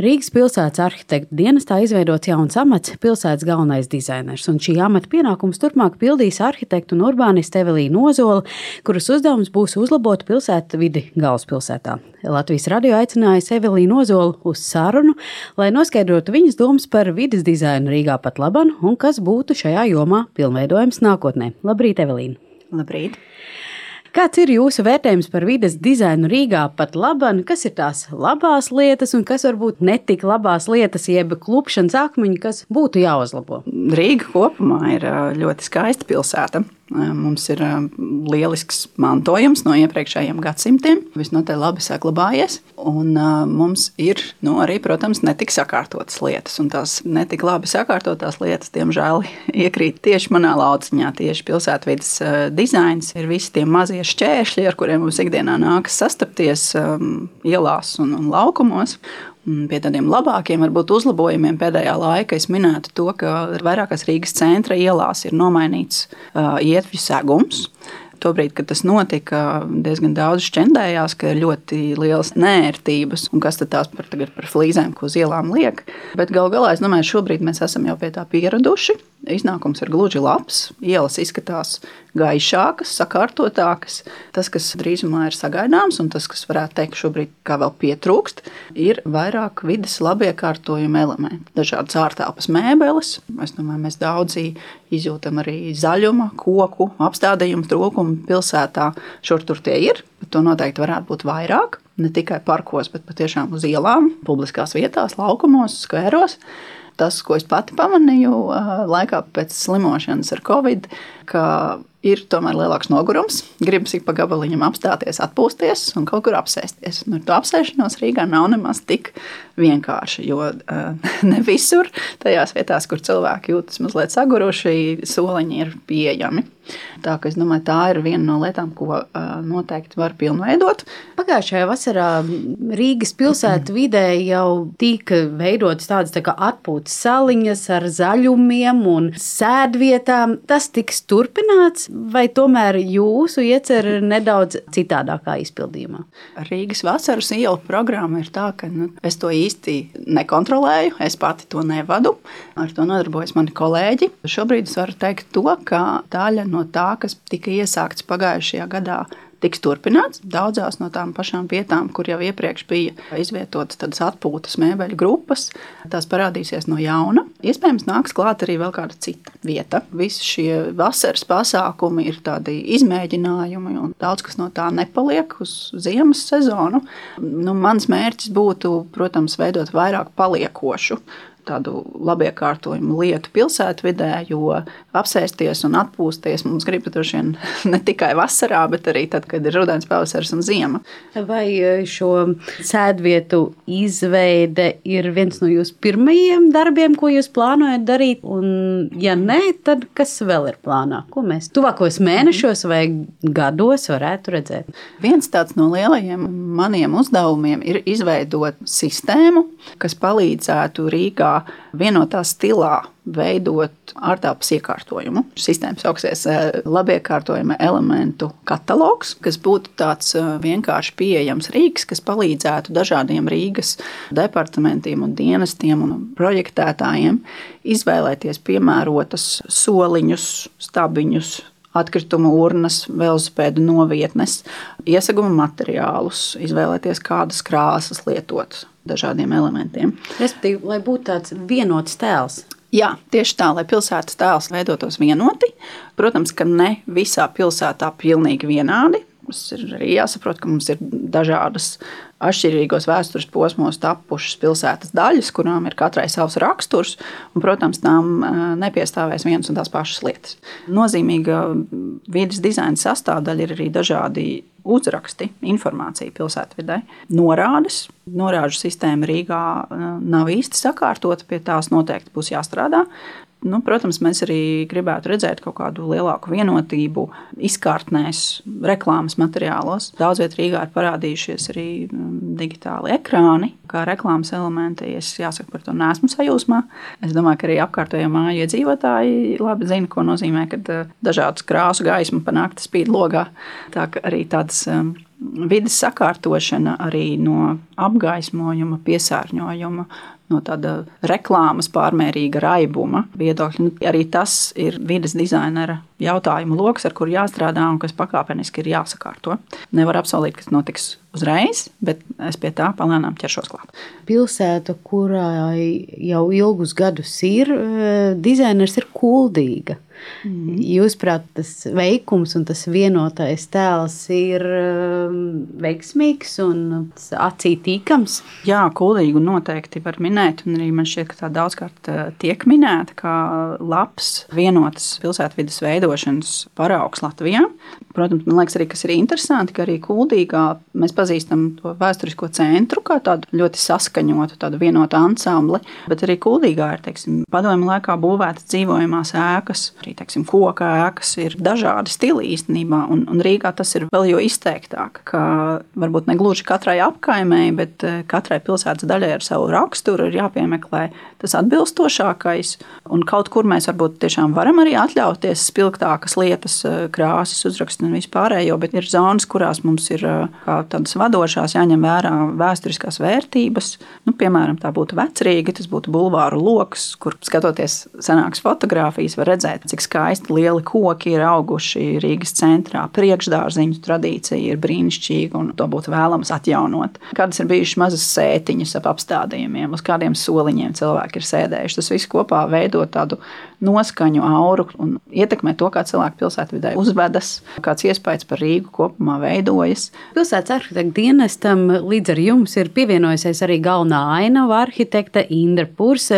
Rīgas pilsētas arhitekta dienestā izveidots jauns amats - pilsētas galvenais dizainers, un šī amata pienākums turpmāk pildīs arhitekta un urbāniste Evelīna Ozola, kuras uzdevums būs uzlabot pilsētu vidi galvaspilsētā. Latvijas radio aicinājusi Evelīnu Ozolu uz sarunu, lai noskaidrotu viņas domas par vidas dizainu Rīgā pat laban un kas būtu šajā jomā pilnveidojams nākotnē. Labrīt, Evelīna! Labrīt! Kāds ir jūsu vērtējums par vides dizainu Rīgā pat laban? Kas ir tās labās lietas un kas varbūt netik labās lietas, jeb klupšanas akmeņi, kas būtu jāuzlabo? Rīga kopumā ir ļoti skaista pilsēta. Mums ir lielisks mantojums no iepriekšējiem gadsimtiem, visnotaļ labi saglabājies. Un mums ir nu, arī, protams, netik sakārtotas lietas. Un tās netik labi sakārtotās lietas, diemžēl, iekrīt tieši manā lauciņā. Tieši pilsētvidas dizains ir visi tie mazie šķēršļi, ar kuriem mums ikdienā nākas sastapties um, ielās un, un laukumos. Pie tādiem labākiem, varbūt uzlabojumiem pēdējā laikā es minētu to, ka vairākās Rīgas centra ielās ir nomainīts uh, ietvju segums. Tobrīd, kad tas notika, diezgan daudz šķendējās, ka ir ļoti lielas nērtības un kas tad tās par, par flīzēm, ko uz ielām liek. Bet galu galā es domāju, šobrīd mēs esam jau pie tā pieraduši. Iznākums ir gluži labs, ielas izskatās gaišākas, sakārtotākas. Tas, kas drīzumā ir sagaidāms, un tas, kas varētu teikt, šobrīd vēl pietrūkst, ir vairāk vidas labiekārtojuma elementi. Dažādas ārtelpas mēbeles. Es domāju, mēs daudzi izjūtam arī zaļuma, koku, apstādījumu trūkumu pilsētā. Šur tur tie ir, bet to noteikti varētu būt vairāk. Ne tikai parkos, bet patiešām uz ielām, publiskās vietās, laukumos, skvēros tas, ko es pati pamanīju laikā pēc slimošanas ar covid, ka ir tomēr lielāks nogurums. Gribas ik pa gabaliņam apstāties, atpūsties un kaut kur apsēsties. Nu, to apsēšanos Rīgā nav nemaz tik vienkārši, jo uh, ne visur tajās vietās, kur cilvēki jūtas mazliet saguruši, soliņi ir pieejami. Tā, es domāju, tā ir viena no lietām, ko uh, noteikti var pilnveidot. Pagājušajā vasarā Rīgas pilsētas vidē jau tika veidotas tādas tā atpūtas saliņas ar zaļumiem un sēdvietām. Tas tiks turpināts, vai tomēr jūsu iecer nedaudz citādākā izpildījumā? Rīgas vasaras iela programma ir tā, ka nu, es to īsti nekontrolēju, es pati to nevadu. Ar to nodarbojas mani kolēģi. Šobrīd es varu teikt to, ka daļa no tā, kas tika iesākts pagājušajā gadā, tiks turpināts. Daudzās no tām pašām vietām, kur jau iepriekš bija izvietotas tādas atpūtas mēbeļu grupas, tās parādīsies no jauna. Iespējams, nāks klāt arī vēl kāda cita vieta. Visi šie vasaras pasākumi ir tādi izmēģinājumi, un daudz kas no tā nepaliek uz ziemas sezonu. Nu, mans mērķis būtu, protams, veidot vairāk paliekošu tādu labiekārtojumu lietu pilsētvidē, jo apsēsties un atpūsties mums gribas droši vien ne tikai vasarā, bet arī tad, kad ir rudens, pavasaris un ziema. Vai e, šo sēdvietu izveide ir viens no jūsu pirmajiem darbiem, ko jūs plānojat darīt? Un, ja nē, tad kas vēl ir plānā? Ko mēs tuvākos mēnešos vai gados varētu redzēt? Viens tāds no lielajiem maniem uzdevumiem ir izveidot sistēmu, kas palīdzētu Rīgā vienotā stilā veidot ārtelpas iekārtojumu. Sistēma sauksies eh, labiekārtojuma elementu katalogs, kas būtu tāds eh, vienkārši pieejams rīks, kas palīdzētu dažādiem Rīgas departamentiem un dienestiem un projektētājiem izvēlēties piemērotas soliņus, stabiņus, atkritumu urnas, velosipēdu novietnes, iesaguma materiālus, izvēlēties kādas krāsas lietot dažādiem elementiem. Respektīvi, lai būtu tāds vienots tēls. Jā, tieši tā, lai pilsētas tēls veidotos vienoti. Protams, ka ne visā pilsētā pilnīgi vienādi. Mums ir arī jāsaprot, ka mums ir dažādas atšķirīgos vēstures posmos tapušas pilsētas daļas, kurām ir katrai savs raksturs, un, protams, tām nepiestāvēs vienas un tās pašas lietas. Nozīmīga vidas dizaina sastāvdaļa ir arī dažādi uzraksti, informācija pilsētvidē, norādes. Norāžu sistēma Rīgā nav īsti sakārtota, pie tās noteikti būs jāstrādā. Nu, protams, mēs arī gribētu redzēt kaut kādu lielāku vienotību izkārtnēs, reklāmas materiālos. Daudz vietā Rīgā ir parādījušies arī mm, digitāli ekrāni, kā reklāmas elementi. Es jāsaka, par to nesmu sajūsmā. Es domāju, ka arī apkārtējā māja iedzīvotāji labi zina, ko nozīmē, kad eh, dažādas krāsu gaismas panāktas spīd logā. Tā arī tādas um, vidas sakārtošana arī no apgaismojuma, piesārņojuma, no tāda reklāmas pārmērīga raibuma viedokļa. Nu, arī tas ir vidas dizainera jautājumu lokus, ar kuru jāstrādā un kas pakāpeniski ir jāsakārto. Nevar apsolīt, ka tas notiks uzreiz, bet es pie tā palēnām ķeršos klāt. Pilsēta, kurai jau ilgus gadus ir, eh, dizainers ir kuldīga. Mm. Jūsuprāt, tas veikums un tas vienotais tēls ir um, veiksmīgs un acītīkams? Jā, kuldīgu noteikti var minēt, un arī man šķiet, ka tā daudzkārt uh, tiek minēta kā labs vienotas pilsētvidas veidošanas paraugs Latvijā. Protams, man liekas, arī kas ir interesanti, ka arī Kuldīgā mēs pazīstam to vēsturisko centru kā tādu ļoti saskaņotu, tādu vienotu ansambli, bet arī Kuldīgā ir, teiksim, padomju laikā būvētas dzīvojamās ēkas, arī, teiksim, koka ēkas ir dažādi stili īstenībā, un, un Rīgā tas ir vēl jo izteiktāk, ka varbūt ne gluži katrai apkaimēji, bet eh, katrai pilsētas daļai ar savu raksturu ir jāpiemeklē tas atbilstošākais, un kaut kur mēs varbūt tiešām varam arī atļauties spilgtākas lietas, eh, krāsas, uzrakstus un vispārējo, bet ir zonas, kurās mums ir tādas vadošās jāņem vērā vēsturiskās vērtības. Nu, piemēram, tā būtu vecrīga, tas būtu bulvāru lokus, kur skatoties senākas fotogrāfijas, var redzēt, cik skaisti lieli koki ir auguši Rīgas centrā. Priekšdārziņu tradīcija ir brīnišķīga un to būtu vēlams atjaunot. Kādas ir bijušas mazas sētiņas ap apstādījumiem, uz kādiem soliņiem cilvēki ir sēdējuši. Tas viss kopā veido tādu noskaņu auru un ietekmē to, kā cilvēki pilsētvidē uzvedas, kāds iespējas par Rīgu kopumā veidojas. Pilsētas arhitekta dienestam līdz ar jums ir pievienojusies arī galvenā ainavu arhitekta Indra Purs.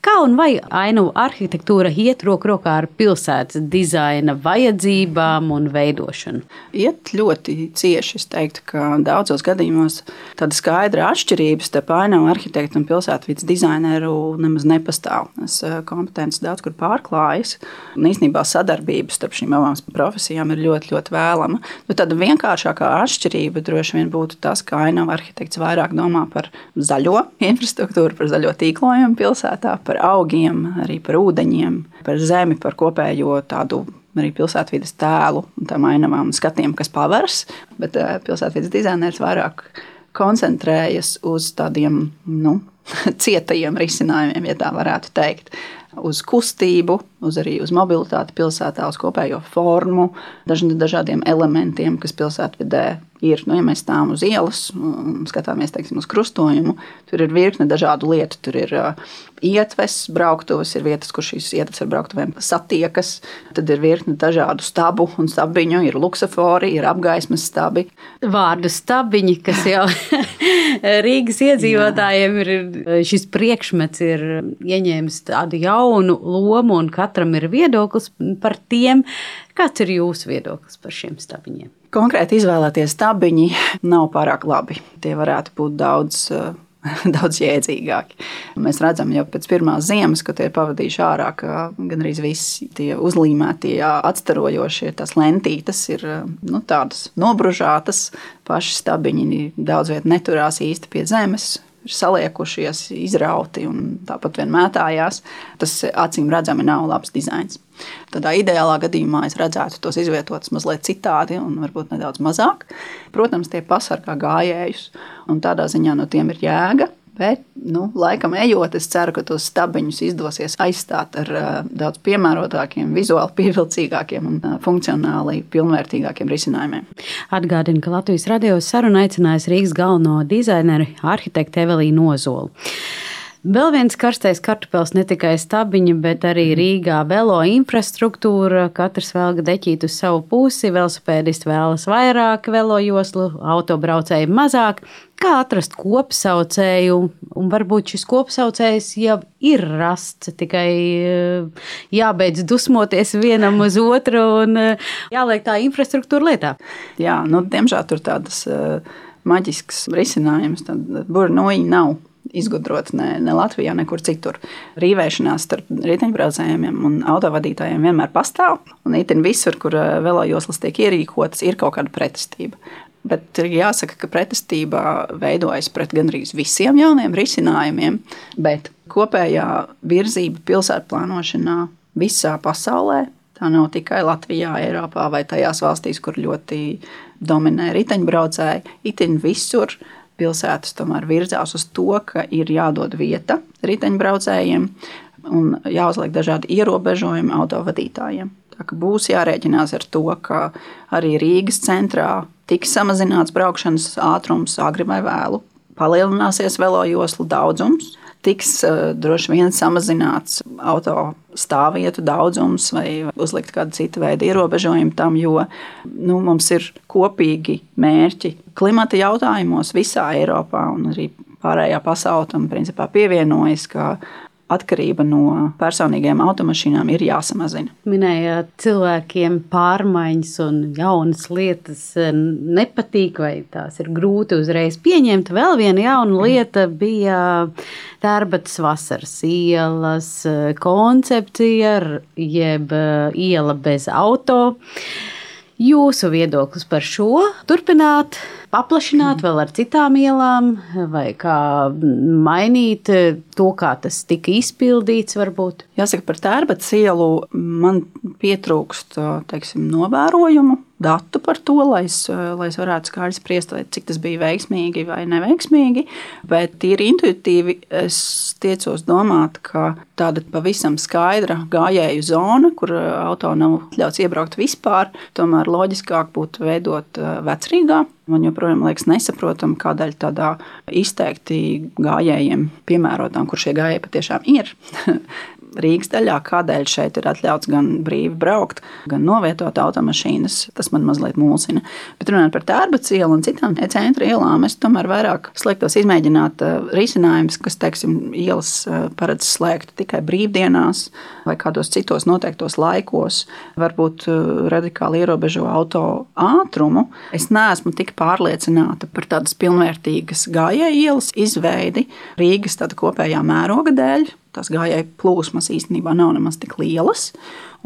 Kā un vai ainavu arhitektūra iet roku rokā ar pilsētas dizaina vajadzībām un veidošanu? Iet ļoti cieši. Es teiktu, ka daudzos gadījumos tāda skaidra atšķirība starp ainavu arhitektu un pilsētvidas dizaineru nemaz nepastāv. Es eh, kompetences daudz kur pārklājas. Un īstenībā sadarbības starp šīm abām profesijām ir ļoti, ļoti vēlama. Nu, tāda vienkāršākā atšķirība droši vien būtu tas, ka ainava arhitekts vairāk domā par zaļo infrastruktūru, par zaļo tīklojumu pilsētā, par augiem, arī par ūdeņiem, par zemi, par kopējo tādu arī pilsētvidas tēlu un tām ainavām un skatiem, kas paveras. Bet eh, pilsētvidas dizainers vairāk koncentrējas uz tādiem nu, cietajiem risinājumiem, ja tā varētu teikt uz kustību, uz arī uz mobilitāti pilsētā, uz kopējo formu, dažādiem elementiem, kas pilsētvidē ir. Nu, ja mēs stāvam uz ielas un skatāmies teiksim, uz krustojumu, tur ir virkne dažādu lietu. Tur ir uh, ietves, brauktuves, ir vietas, kur šīs ietves ar brauktuvēm satiekas. Tad ir virkne dažādu stabu un stabiņu, ir luksafori, ir apgaismas stabi. Vārdu stabiņi, kas jau Rīgas iedzīvotājiem ir šis priekšmets, ir ieņēmis tādu jaunu lomu, un katram ir viedoklis par tiem. Kāds ir jūsu viedoklis par šiem stabiņiem? Konkrēti izvēlētie stabiņi nav pārāk labi. Tie varētu būt daudz daudz jēdzīgāki. Mēs redzam jau pēc pirmās ziemas, kad tie ir pavadījuši ārā, ka gandrīz visi tie uzlīmētie, atstarojošie, tās lentītes ir nu, tādas nobružātas, paši stabiņi daudz viet neturās īsti pie zemes. Ir saliekušies, izrauti un tāpat vien mētājās. Tas acīm redzami nav labs dizains. Tādā ideālā gadījumā es redzētu tos izvietotus mazliet citādi un varbūt nedaudz mazāk. Protams, tie pasargā gājējus, un tādā ziņā no tiem ir jēga. Bet, nu, laikam ejot, es ceru, ka tos stabiņus izdosies aizstāt ar uh, daudz piemērotākiem, vizuāli pievilcīgākiem un uh, funkcionāli pilnvērtīgākiem risinājumiem. Atgādinu, ka Latvijas radio sarunu aicinājis Rīgas galveno dizaineru, arhitektu Evelīnu Ozolu. Vēl viens karstais kartupēlis ne tikai stabiņi, bet arī mhm. Rīgā velo infrastruktūra. Katrs vēl deķīt uz savu pusi, velosipēdisti vēlas vairāk velo joslu, autobraucēji mazāk. Kā atrast kopsaucēju, un varbūt šis kopsaucējs jau ir rasts, tikai eh, jābeidz dusmoties vienam uz otru un eh, jāliek tā infrastruktūra lietā. Jā, nu, diemžēl tur tādas uh, maģiskas risinājumus, tad burnoji nav izgudrot ne, ne Latvijā, nekur citur. Rīvēšanās starp riteņbraucējiem un autovadītājiem vienmēr pastāv. Un itin visur, kur eh, velojoslas tiek ierīkotas, ir kaut kāda pretestība. Bet jāsaka, ka pretestība veidojas pret gandrīz visiem jauniem risinājumiem, bet kopējā virzība pilsētu plānošanā visā pasaulē Tā nav tikai Latvijā, Eiropā vai tajās valstīs, kur ļoti dominē riteņbraucēji. Itin visur pilsētas tomēr virzās uz to, ka ir jādod vieta riteņbraucējiem un jāuzliek dažādi ierobežojumi autovadītājiem. Būs jārēķinās ar to, ka arī Rīgas centrā tiks samazināts braukšanas ātrums agri vai vēlu, palielināsies velo joslu daudzums, tiks uh, droši vien samazināts auto stāvvietu daudzums vai uzlikt kādu citu veidu ierobežojumu tam, jo nu, mums ir kopīgi mērķi klimata jautājumos visā Eiropā un arī pārējā pasaule tam principā pievienojas, ka atkarība no personīgiem automašīnām ir jāsamazina. Minējāt, cilvēkiem pārmaiņas un jaunas lietas eh, nepatīk, vai tās ir grūti uzreiz pieņemt. Vēl viena jauna lieta bija Tērbatas vasaras ielas eh, koncepcija, jeb eh, iela bez auto. Jūsu viedoklis par šo turpināt paplašināt vēl ar citām ielām, vai kā mainīt to, kā tas tika izpildīts, varbūt? Jāsaka, par tērbatas ielu man pietrūkst teiksim, novērojumu datu par to, lai es, lai es varētu skaidri spriest, cik tas bija veiksmīgi vai neveiksmīgi. Bet tīri intuitīvi es tiecos domāt, ka tāda pavisam skaidra gājēju zona, kur auto nav ļauts iebraukt vispār, tomēr loģiskāk būtu veidot vecrīgā. Man joprojām liekas nesaprotami, kādēļ tādā izteikti gājējiem piemērotām, kur šie gājēji patiešām ir, Rīgas daļā, kādēļ šeit ir atļauts gan brīvi braukt, gan novietot automašīnas. Tas man mazliet mulsina. Bet runājot par tērbatas ielu un citām centra ielām, es tomēr vairāk sliektos izmēģināt uh, risinājumus, kas, teiksim, ielas uh, paredz slēgt tikai brīvdienās vai kādos citos noteiktos laikos, varbūt uh, radikāli ierobežo auto ātrumu. Es neesmu tik pārliecināta par tādas pilnvērtīgas gājēju ielas izveidi Rīgas kopējā mēroga dēļ tās gājēju plūsmas īstenībā nav nemaz tik lielas.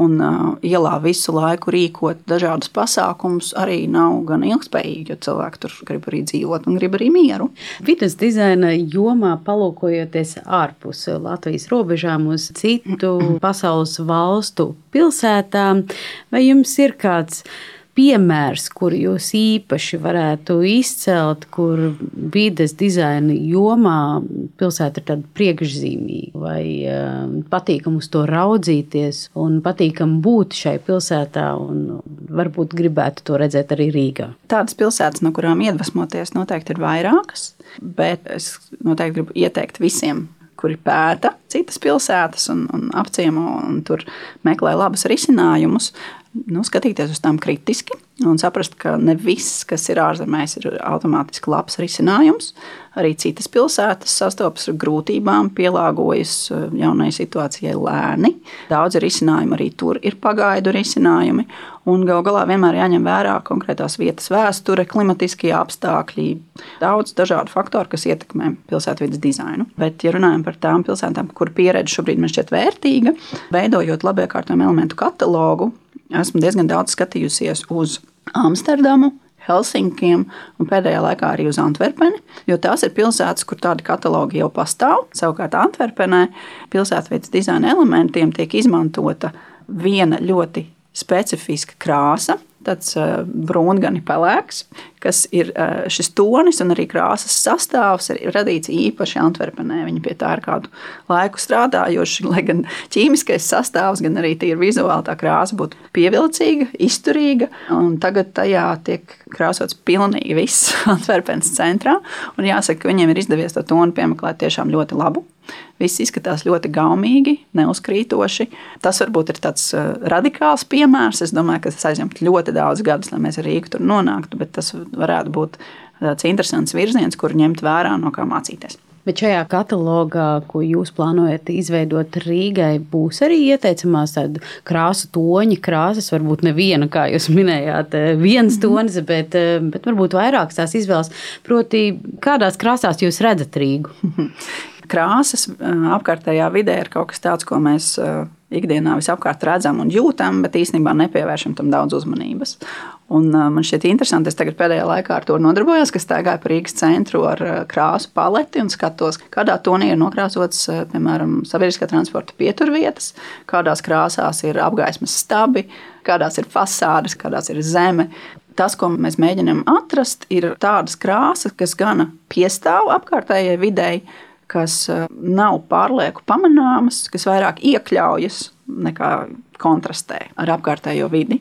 Un uh, ielā visu laiku rīkot dažādus pasākumus arī nav gan ilgspējīgi, jo cilvēki tur grib arī dzīvot un grib arī mieru. Vides dizaina jomā, palūkojoties ārpus Latvijas robežām, uz citu pasaules valstu pilsētām, vai jums ir kāds? Piemērs, kur jūs īpaši varētu izcelt, kur vides dizaina jomā pilsēta ir tāda priekšzīmīga vai uh, patīkam uz to raudzīties un patīkam būt šai pilsētā un varbūt gribētu to redzēt arī Rīgā? Tādas pilsētas, no kurām iedvesmoties, noteikti ir vairākas, bet es noteikti gribu ieteikt visiem kuri pēta citas pilsētas un, un apciemo un tur meklē labus risinājumus, nu, skatīties uz tām kritiski un saprast, ka ne viss, kas ir ārzemēs, ir automātiski labs risinājums. Arī citas pilsētas sastopas ar grūtībām, pielāgojas uh, jaunai situācijai lēni. Daudz risinājumu arī tur ir pagaidu risinājumi. Un gal galā vienmēr jāņem vērā konkrētās vietas vēsture, klimatiskie apstākļi, daudz dažādu faktoru, kas ietekmē pilsētvidas dizainu. Bet, ja runājam par tām pilsētām, kur pieredze šobrīd man šķiet vērtīga, veidojot labiekārtojumu elementu katalogu, esmu diezgan daudz skatījusies uz Amsterdamu, Helsinkiem un pēdējā laikā arī uz Antverpeni, jo tās ir pilsētas, kur tādi katalogi jau pastāv. Savukārt Antverpenē pilsētvidas dizaina elementiem tiek izmantota viena ļoti specifiska krāsa, tāds brūngani pelēks, kas ir šis tonis un arī krāsas sastāvs ir radīts īpaši Antverpenē. Viņi pie tā ir kādu laiku strādājuši, lai gan ķīmiskais sastāvs, gan arī tīri vizuāli tā krāsa būtu pievilcīga, izturīga. Tagad tajā tiek krāsots pilnīgi viss Antverpenes centrā. Un jāsaka, ka viņiem ir izdevies to tonu piemeklēt tiešām ļoti labu. Viss izskatās ļoti gaumīgi, neuzkrītoši. Tas varbūt ir tāds radikāls piemērs. Es domāju, ka tas aizņemtu ļoti daudz gadus, lai mēs ar Rīgu tur nonāktu, bet tas varētu būt tāds interesants virziens, kur ņemt vērā, no kā mācīties. Bet šajā katalogā, ko jūs plānojat izveidot Rīgai, būs arī ieteicamās tādu krāsu toņi, krāsas, varbūt neviena, kā jūs minējāt, viens mhm. tonis, bet, bet varbūt vairākas tās izvēles. Proti, kādās krāsās jūs redzat Rīgu? Krāsas apkārtējā vidē ir kaut kas tāds, ko mēs ikdienā visapkārt redzam un jūtam, bet īstenībā nepievēršam tam daudz uzmanības. Un, man šķiet interesanti, es tagad pēdējā laikā ar to nodarbojos, ka staigāju pa Rīgas centru ar krāsu paleti un skatos, kādā tonī ir nokrāsots, piemēram, sabiedriskā transporta pieturvietas, kādās krāsās ir apgaismas stabi, kādās ir fasādes, kādās ir zeme. Tas, ko mēs mēģinām atrast, ir tādas krāsas, kas gan piestāv apkārtējai videi, kas nav pārlieku pamanāmas, kas vairāk iekļaujas nekā kontrastē ar apkārtējo vidi.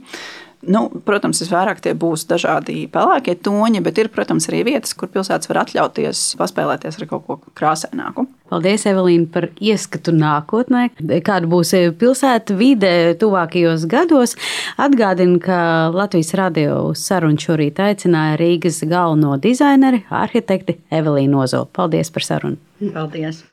Nu, protams, visvairāk tie būs dažādi pelēkie toņi, bet ir, protams, arī vietas, kur pilsētas var atļauties paspēlēties ar kaut ko krāsaināku. Paldies, Evelīna, par ieskatu nākotnē. Kāda būs pilsēta vide tuvākajos gados? Atgādinu, ka Latvijas radio sarunu šorīt aicināja Rīgas galveno dizaineru, arhitekti Evelīnu Ozolu. Paldies par sarunu! Paldies!